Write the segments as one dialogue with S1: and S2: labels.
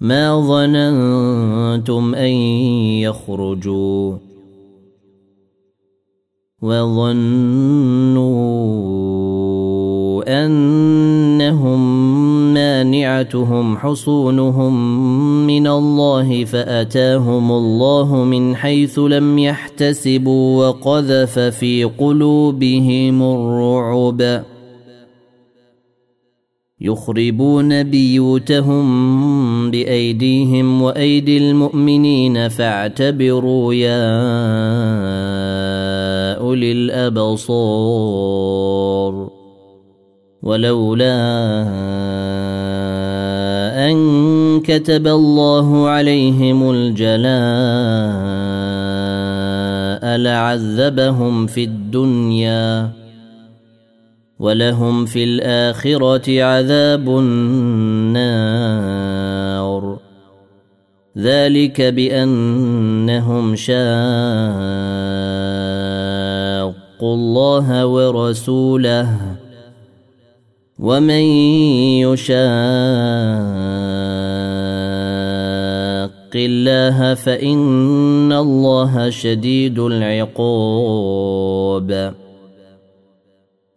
S1: ما ظننتم ان يخرجوا وظنوا انهم مانعتهم حصونهم من الله فاتاهم الله من حيث لم يحتسبوا وقذف في قلوبهم الرعب يخربون بيوتهم بايديهم وايدي المؤمنين فاعتبروا يا اولي الابصار ولولا ان كتب الله عليهم الجلاء لعذبهم في الدنيا ولهم في الآخرة عذاب النار ذلك بأنهم شاقوا الله ورسوله ومن يشاق الله فإن الله شديد العقاب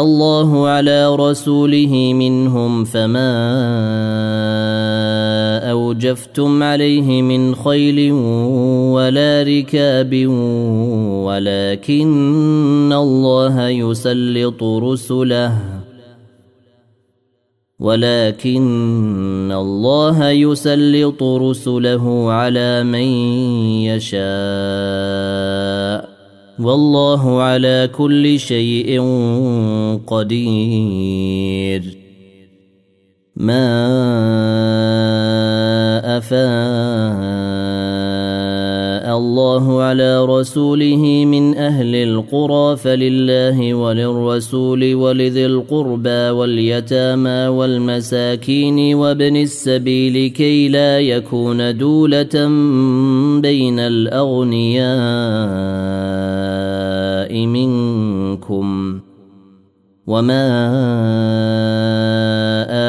S1: الله على رسوله منهم فما اوجفتم عليه من خيل ولا ركاب ولكن الله يسلط رسله ولكن الله يسلط رسله على من يشاء والله على كل شيء قدير ما أفاه الله على رسوله من أهل القرى فلله وللرسول ولذي القربى واليتامى والمساكين وابن السبيل كي لا يكون دولة بين الأغنياء منكم وما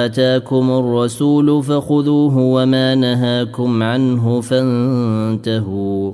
S1: آتاكم الرسول فخذوه وما نهاكم عنه فانتهوا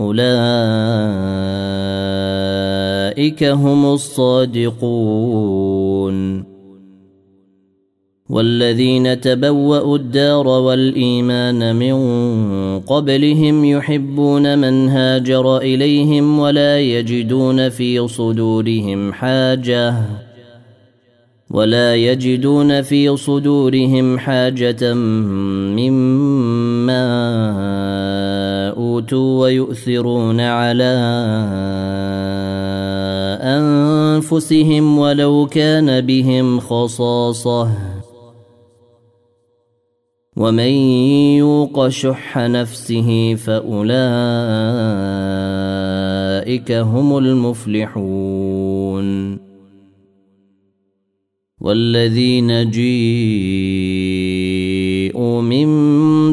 S1: أولئك هم الصادقون والذين تبوأوا الدار والإيمان من قبلهم يحبون من هاجر إليهم ولا يجدون في صدورهم حاجة ولا يجدون في صدورهم حاجة مما ماتوا ويؤثرون على انفسهم ولو كان بهم خصاصه ومن يوق شح نفسه فاولئك هم المفلحون والذين جئوا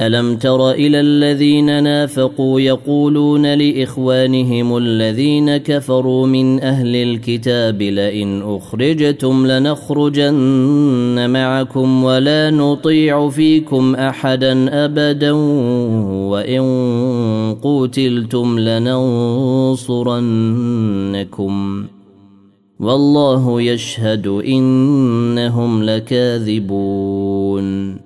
S1: ألم تر إلى الذين نافقوا يقولون لإخوانهم الذين كفروا من أهل الكتاب لئن أخرجتم لنخرجن معكم ولا نطيع فيكم أحدا أبدا وإن قتلتم لننصرنكم والله يشهد إنهم لكاذبون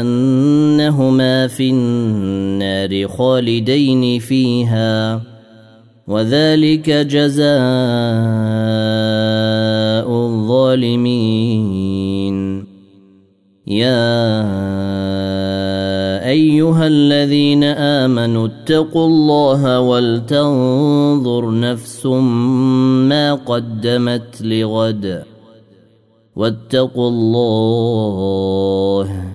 S1: أنهما في النار خالدين فيها وذلك جزاء الظالمين يا ايها الذين امنوا اتقوا الله ولتنظر نفس ما قدمت لغد واتقوا الله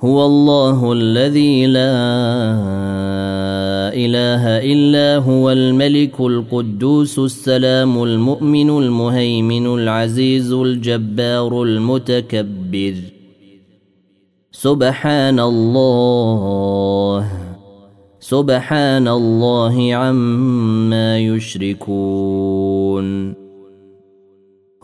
S1: هو الله الذي لا اله الا هو الملك القدوس السلام المؤمن المهيمن العزيز الجبار المتكبر سبحان الله سبحان الله عما يشركون